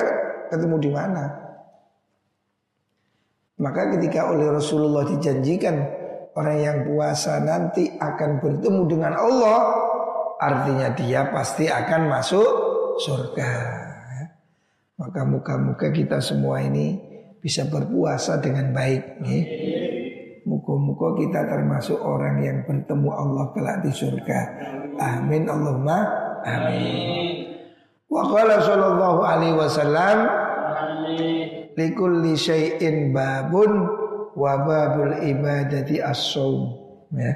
ketemu di mana? Maka ketika oleh Rasulullah dijanjikan orang yang puasa nanti akan bertemu dengan Allah, artinya dia pasti akan masuk surga. Maka muka-muka kita semua ini bisa berpuasa dengan baik. Muka-muka kita termasuk orang yang bertemu Allah kelak di surga. Amin Allahumma amin. Wa qala sallallahu alaihi wasallam likulli syai'in babun wa babul ibadati as-saum ya.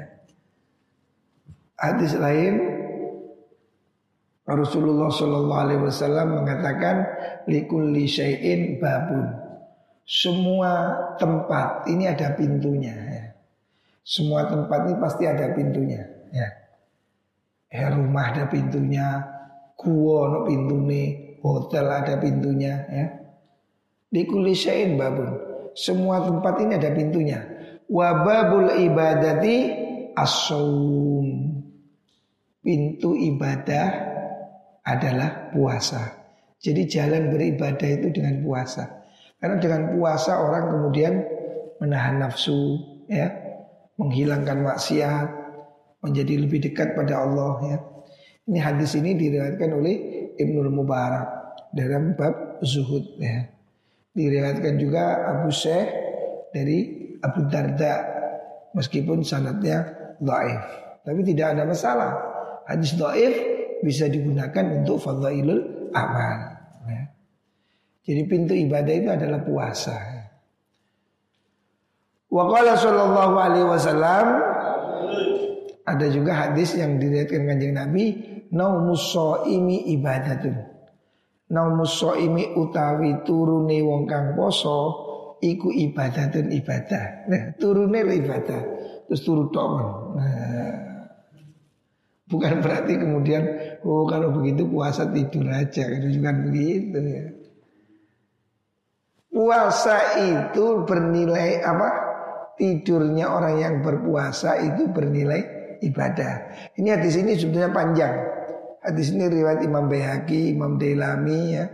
Hadis lain Rasulullah sallallahu alaihi wasallam mengatakan likulli syai'in babun. Semua tempat ini ada pintunya ya. Semua tempat ini pasti ada pintunya ya. Ya rumah ada pintunya, Gua no pintune, hotel ada pintunya ya. Di kulisain babun. Semua tempat ini ada pintunya. Wababul ibadati asum. Pintu ibadah adalah puasa. Jadi jalan beribadah itu dengan puasa. Karena dengan puasa orang kemudian menahan nafsu, ya, menghilangkan maksiat, menjadi lebih dekat pada Allah, ya. Ini hadis ini diriwayatkan oleh Ibnu Mubarak dalam bab zuhud ya. Diriwayatkan juga Abu Syekh dari Abu Darda meskipun sanatnya dhaif. Tapi tidak ada masalah. Hadis dhaif bisa digunakan untuk fadhailul amal. Ya. Jadi pintu ibadah itu adalah puasa. Wa qala sallallahu alaihi wasallam ada juga hadis yang diriwayatkan kanjeng Nabi naumus shaimi ibadatun. Naumus shaimi utawi turune wong kang poso iku ibadah dan ibadah. Nah, turunnya ibadah. Terus turun toman. Nah, bukan berarti kemudian oh kalau begitu puasa tidur aja. Itu juga begitu ya. Puasa itu bernilai apa? Tidurnya orang yang berpuasa itu bernilai ibadah. Ini hadis ini sebetulnya panjang. Hadis ini riwayat Imam Bayhaqi, Imam Dailami ya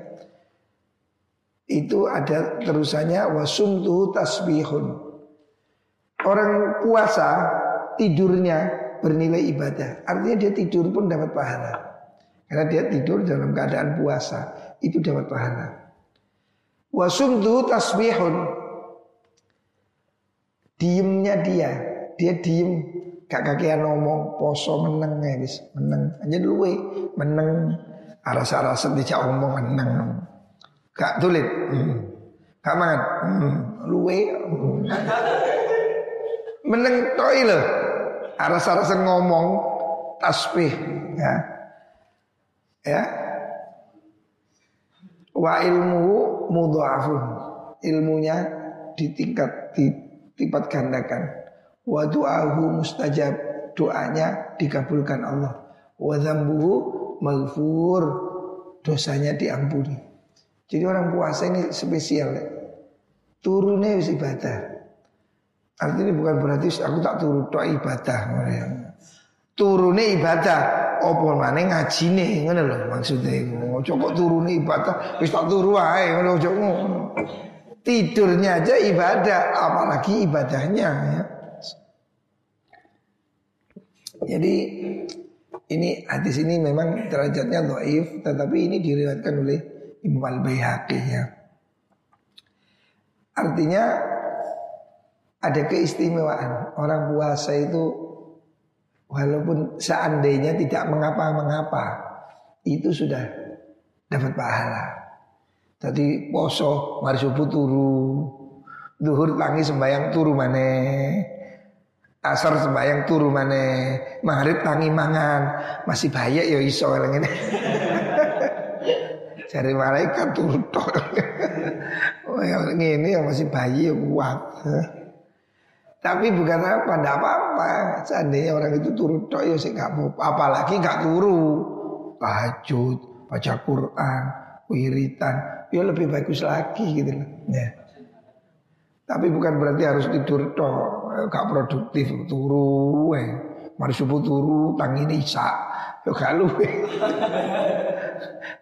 itu ada terusannya wasum tuh tasbihun. Orang puasa tidurnya bernilai ibadah. Artinya dia tidur pun dapat pahala. Karena dia tidur dalam keadaan puasa, itu dapat pahala. Wasum tuh tasbihun. Diemnya dia, dia diem gak kakean ngomong poso meneng ya bis meneng aja dulu meneng aras-arasan dijak ngomong meneng Gak tulit. Hmm. Gak mangan. Hmm. Luwe. Hmm. Meneng toi lo. Aras-arasan ngomong tasbih. Ya. Ya. Wa ilmu mudhafun. Ilmunya ditingkat dilipat gandakan. Wa du'ahu mustajab. Doanya dikabulkan Allah. Wa dzambuhu maghfur. Dosanya diampuni. Jadi orang puasa ini spesial ya. Turunnya wis ibadah. Artinya bukan berarti aku tak turun tok ibadah Turunnya ibadah. Mana ngaji nih ngono loh maksudnya. Kok turunnya ibadah wis tak turu ae ngono ojo Tidurnya aja ibadah, apalagi ibadahnya ya. Jadi ini hadis ini memang derajatnya doif, tetapi ini diriwayatkan oleh Imam Al-Baihaqi ya. Artinya ada keistimewaan orang puasa itu walaupun seandainya tidak mengapa-mengapa itu sudah dapat pahala. Tadi poso mari subuh turu, duhur tangi sembayang turu mana, asar sembayang turu mana, maghrib tangi mangan, masih bahaya ya iso ini. Cari [LAUGHS] malaikat turun tok. [LAUGHS] oh, yang ini yang masih bayi yang kuat. Tapi bukan apa, tidak apa-apa. Seandainya orang itu turun tok ya sih nggak apa Apalagi nggak turu. Tahajud, baca Quran, wiritan. Ya lebih bagus lagi gitu loh. Ya. Tapi bukan berarti harus tidur tok. Gak produktif turu. Eh. Mari subuh turu, tangi isak. Ya gak luwe.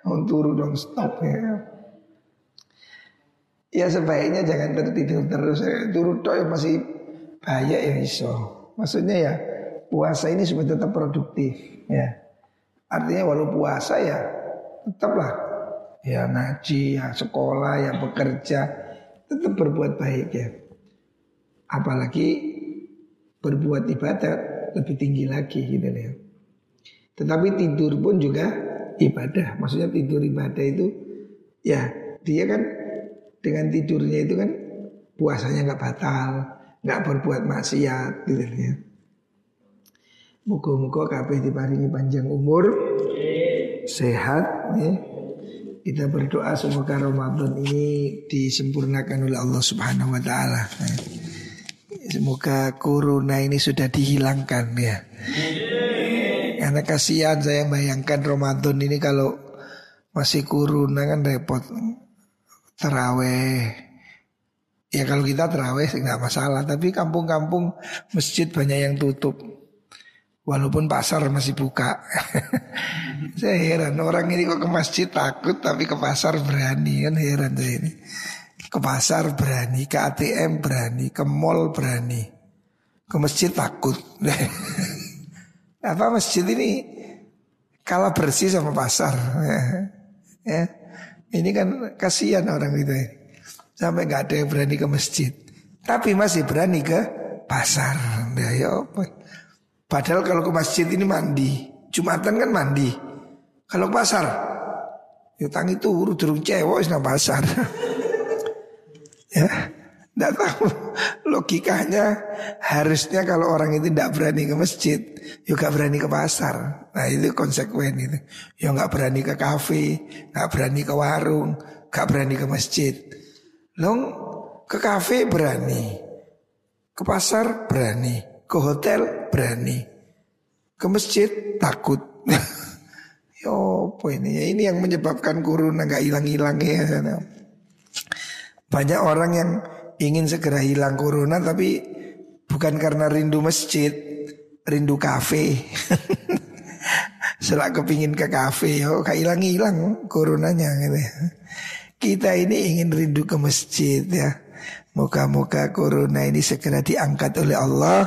Oh, [LAUGHS] turu dong stop ya. Ya sebaiknya jangan tertidur terus. Turu toh ya masih bahaya ya iso. Maksudnya ya puasa ini supaya tetap produktif ya. Artinya walau puasa ya tetaplah ya ngaji, ya sekolah, ya bekerja tetap berbuat baik ya. Apalagi berbuat ibadah lebih tinggi lagi gitu ya. Tetapi tidur pun juga ibadah. Maksudnya tidur ibadah itu ya dia kan dengan tidurnya itu kan puasanya nggak batal, nggak berbuat maksiat gitu ya. Muka-muka kabeh diparingi panjang umur, sehat ya. Kita berdoa semoga Ramadan ini disempurnakan oleh Allah Subhanahu wa taala. Semoga corona ini sudah dihilangkan ya. Karena kasihan saya bayangkan Ramadan ini kalau masih kuruna kan repot. Teraweh. Ya kalau kita teraweh nggak masalah. Tapi kampung-kampung masjid banyak yang tutup. Walaupun pasar masih buka. [LAUGHS] saya heran orang ini kok ke masjid takut tapi ke pasar berani kan heran saya ini. Ke pasar berani, ke ATM berani, ke mall berani. Ke masjid takut. [LAUGHS] Apa masjid ini kalah bersih sama pasar. [LAUGHS] Ya. Ini kan kasihan orang itu. Ya. Sampai nggak ada yang berani ke masjid. Tapi masih berani ke pasar. Ya, ya apa? Padahal kalau ke masjid ini mandi. Jumatan kan mandi. Kalau ke pasar. Ya tangi turu durung cewek nang pasar. [LAUGHS] ya. Tidak tahu logikanya harusnya kalau orang itu tidak berani ke masjid, juga berani ke pasar. Nah itu konsekuen itu. Ya nggak berani ke kafe, nggak berani ke warung, nggak berani ke masjid. Long Ke kafe berani. Ke pasar berani. Ke hotel berani. Ke masjid takut. [LAUGHS] Yo, apa ini? Ya, ini yang menyebabkan corona nggak hilang-hilang ya. Banyak orang yang ingin segera hilang corona tapi bukan karena rindu masjid, rindu kafe. [LAUGHS] Selak kepingin ke kafe, oh kayak hilang-hilang coronanya gitu ya. Kita ini ingin rindu ke masjid ya. Moga-moga corona ini segera diangkat oleh Allah.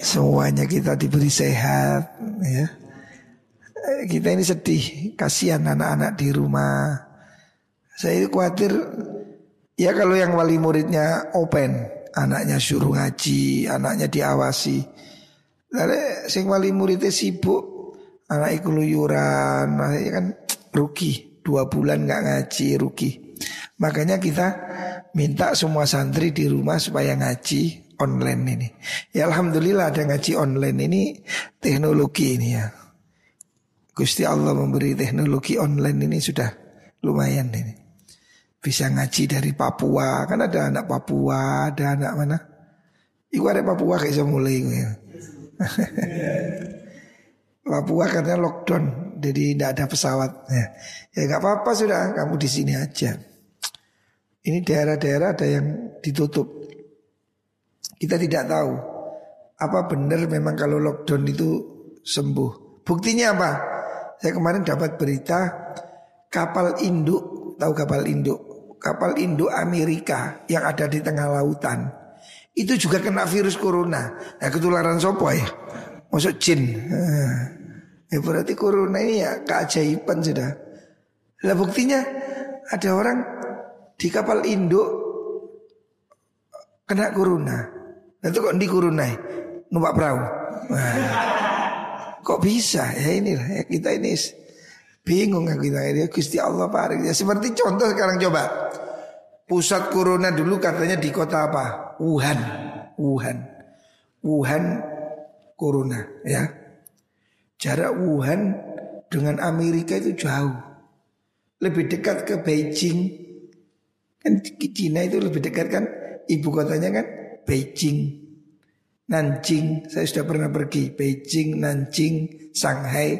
Semuanya kita diberi sehat ya. Kita ini sedih, kasihan anak-anak di rumah. Saya khawatir ya kalau yang wali muridnya open, anaknya suruh ngaji, anaknya diawasi. Lalu sing wali muridnya sibuk, anak keluyuran, kan rugi. Dua bulan nggak ngaji rugi. Makanya kita minta semua santri di rumah supaya ngaji online ini. Ya alhamdulillah ada ngaji online ini teknologi ini ya. Gusti Allah memberi teknologi online ini sudah lumayan ini. Bisa ngaji dari Papua, kan ada anak Papua, ada anak mana? Iku ada Papua kayak mulai ya. [LAUGHS] Papua karena lockdown, jadi tidak ada pesawat. Ya, ya nggak apa-apa sudah, kamu di sini aja. Ini daerah-daerah ada yang ditutup. Kita tidak tahu apa benar memang kalau lockdown itu sembuh. Buktinya apa? Saya kemarin dapat berita kapal induk, tahu kapal induk? Kapal induk Amerika yang ada di tengah lautan itu juga kena virus corona. Nah ketularan sopo ya? Masuk jin. Ya berarti corona ini ya keajaiban sudah. Lah buktinya ada orang di kapal induk kena corona. Nah itu kok di corona numpak perahu. Nah, kok bisa? Ya inilah ya kita ini bingung aku kita ini Gusti Allah paring ya seperti contoh sekarang coba. Pusat corona dulu katanya di kota apa? Wuhan. Wuhan. Wuhan corona ya. Jarak Wuhan dengan Amerika itu jauh. Lebih dekat ke Beijing Kan Cina itu lebih dekat kan ibu kotanya kan Beijing, Nanjing. Saya sudah pernah pergi Beijing, Nanjing, Shanghai.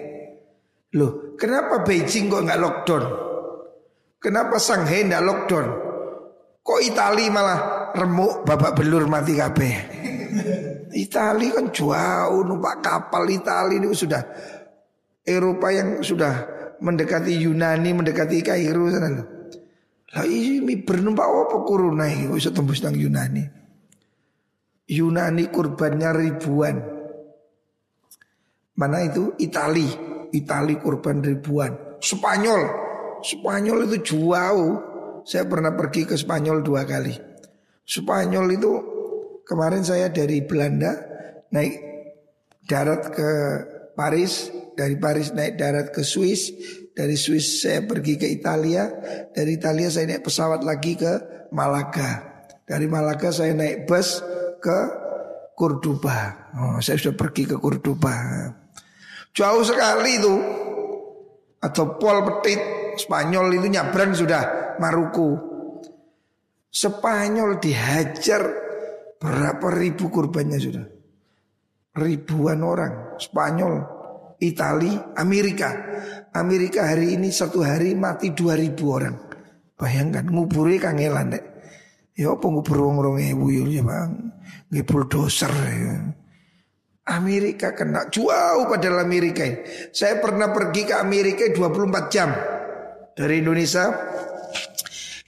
Loh, kenapa Beijing kok nggak lockdown? Kenapa Shanghai nggak lockdown? Kok Itali malah remuk babak belur mati kabeh? [LAUGHS] Itali kan jauh numpak kapal Itali ini sudah Eropa yang sudah mendekati Yunani, mendekati Kairo sana loh. Lah ini bernumpak apa corona ini bisa tembus nang Yunani. Yunani kurbannya ribuan. Mana itu? Itali. Itali kurban ribuan. Spanyol. Spanyol itu jauh. Saya pernah pergi ke Spanyol dua kali. Spanyol itu kemarin saya dari Belanda naik darat ke Paris, dari Paris naik darat ke Swiss, dari Swiss saya pergi ke Italia, dari Italia saya naik pesawat lagi ke Malaga. Dari Malaga saya naik bus ke Cordoba. Oh, saya sudah pergi ke Cordoba. Jauh sekali itu. Atau Pol Petit Spanyol itu nyabrang sudah Maruku. Spanyol dihajar berapa ribu kurbannya sudah. Ribuan orang Spanyol Itali, Amerika. Amerika hari ini satu hari mati 2000 orang. Bayangkan nguburi kangelan dek. Ya apa ngubur wong rong ewu ya bang. Nggih bulldozer ya. Amerika kena jauh padahal Amerika. Saya pernah pergi ke Amerika 24 jam dari Indonesia.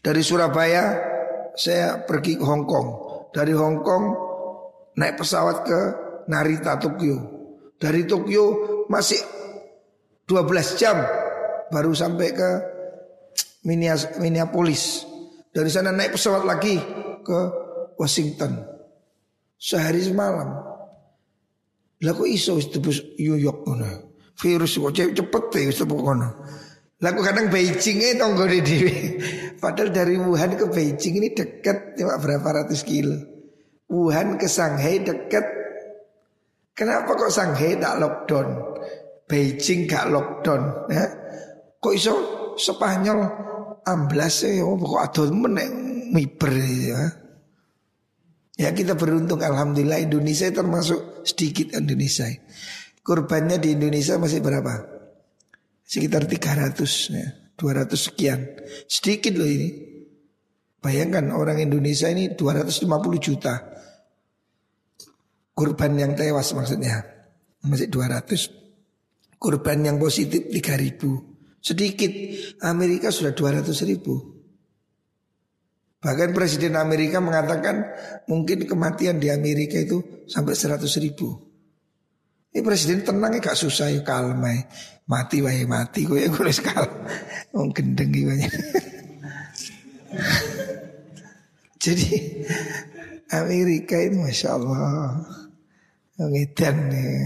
Dari Surabaya saya pergi ke Hong Kong. Dari Hong Kong naik pesawat ke Narita Tokyo. Dari Tokyo masih 12 jam baru sampai ke Minneapolis. Dari sana naik pesawat lagi ke Washington. Sehari semalam. Lah kok iso tebus New York ngono. Virus kok cepet ya wis ngono. Lah kadang Beijing e tonggo dhewe. [LAUGHS] Padahal dari Wuhan ke Beijing ini dekat cuma berapa ratus kilo. Wuhan ke Shanghai dekat. Kenapa kok Shanghai tak lockdown? Beijing gak lockdown ya. Kok iso Spanyol amblas ya oh, kok adol menek miber ya. Ya kita beruntung Alhamdulillah Indonesia termasuk sedikit Indonesia Kurbannya di Indonesia masih berapa? Sekitar 300 ya, 200 sekian Sedikit loh ini Bayangkan orang Indonesia ini 250 juta Kurban yang tewas maksudnya Masih 200 Kurban yang positif 3000 Sedikit Amerika sudah 200 ribu Bahkan Presiden Amerika mengatakan mungkin kematian di Amerika itu sampai 100 ribu. Ini presiden tenang gak susah ya kalem ya. Mati wae mati gue gue sekal. Wong gendeng gimana. [LAUGHS] Jadi Amerika itu masya Allah ngedan nih.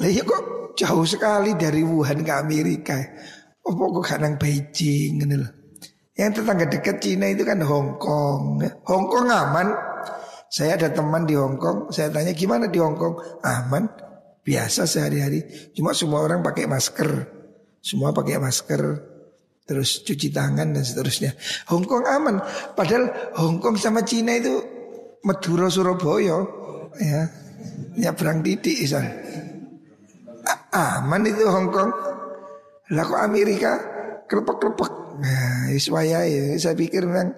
Lah ya kok jauh sekali dari Wuhan ke Amerika. Apa kok kadang Beijing gitu loh. Yang tetangga dekat Cina itu kan Hong Kong. Hong Kong aman. Saya ada teman di Hong Kong. Saya tanya gimana di Hong Kong? Aman. Biasa sehari-hari. Cuma semua orang pakai masker. Semua pakai masker. Terus cuci tangan dan seterusnya. Hong Kong aman. Padahal Hong Kong sama Cina itu Madura Surabaya. Ya. Ya berang titik isan. Aman itu Hong Kong. Lah kok Amerika kelepek-kelepek Nah, iswaya ya, saya pikir memang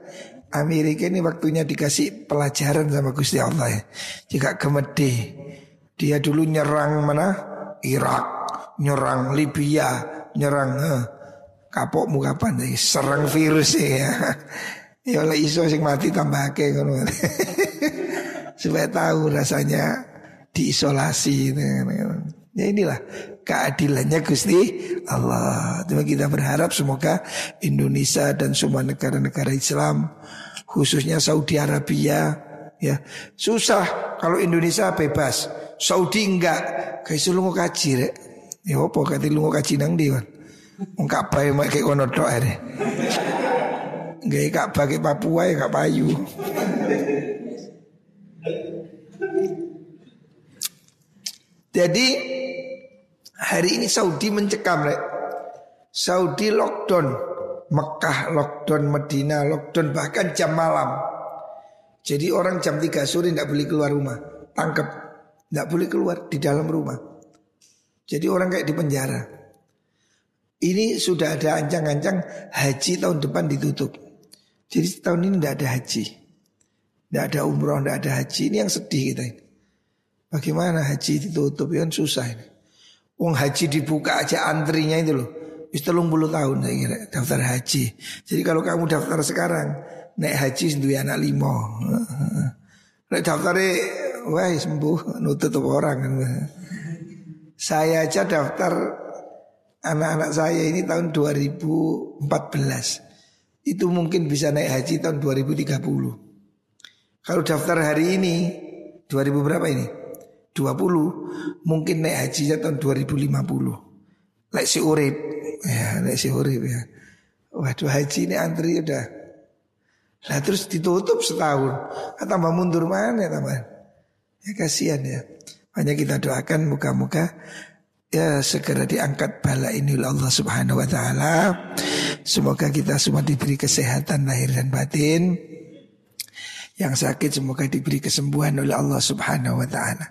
Amerika ini waktunya dikasih pelajaran sama Gusti Allah ya. Jika gemede, dia dulu nyerang mana? Irak, nyerang Libya, nyerang eh, kapok muka pandai, serang virus ya. [LAUGHS] Ya oleh iso sing mati tambah ngono. [LAUGHS] Supaya tahu rasanya diisolasi. Ya inilah keadilannya Gusti Allah. Cuma kita berharap semoga Indonesia dan semua negara-negara Islam khususnya Saudi Arabia ya susah kalau Indonesia bebas. Saudi enggak. Kayak lu kaji rek. Ya apa kati lu kaji nang di kan enggak bae mak kayak kono tok are Gak pakai Papua ya gak payu Jadi hari ini Saudi mencekam rek. Saudi lockdown, Mekah lockdown, Medina lockdown bahkan jam malam. Jadi orang jam 3 sore tidak boleh keluar rumah, tangkap, tidak boleh keluar di dalam rumah. Jadi orang kayak di penjara. Ini sudah ada ancang-ancang haji tahun depan ditutup. Jadi tahun ini tidak ada haji, tidak ada umroh, tidak ada haji. Ini yang sedih kita ini. Bagaimana haji ditutup ya kan susah ini. Uang haji dibuka aja antrinya itu loh. Istelung bulu tahun saya kira daftar haji. Jadi kalau kamu daftar sekarang naik haji sendiri anak limo. [LAUGHS] Naik daftar wah sembuh nutut orang kan. Saya aja daftar anak-anak saya ini tahun 2014. Itu mungkin bisa naik haji tahun 2030. Kalau daftar hari ini 2000 berapa ini? 20 mungkin naik hajinya tahun 2050. Lek si urip ya, lek si urip ya. Waduh haji ini antri udah. Lah terus ditutup setahun. Ah, tambah mundur mana tambah. Ya kasihan ya. Hanya kita doakan muka-muka ya segera diangkat bala ini oleh Allah Subhanahu wa taala. Semoga kita semua diberi kesehatan lahir dan batin. Yang sakit semoga diberi kesembuhan oleh Allah Subhanahu wa taala.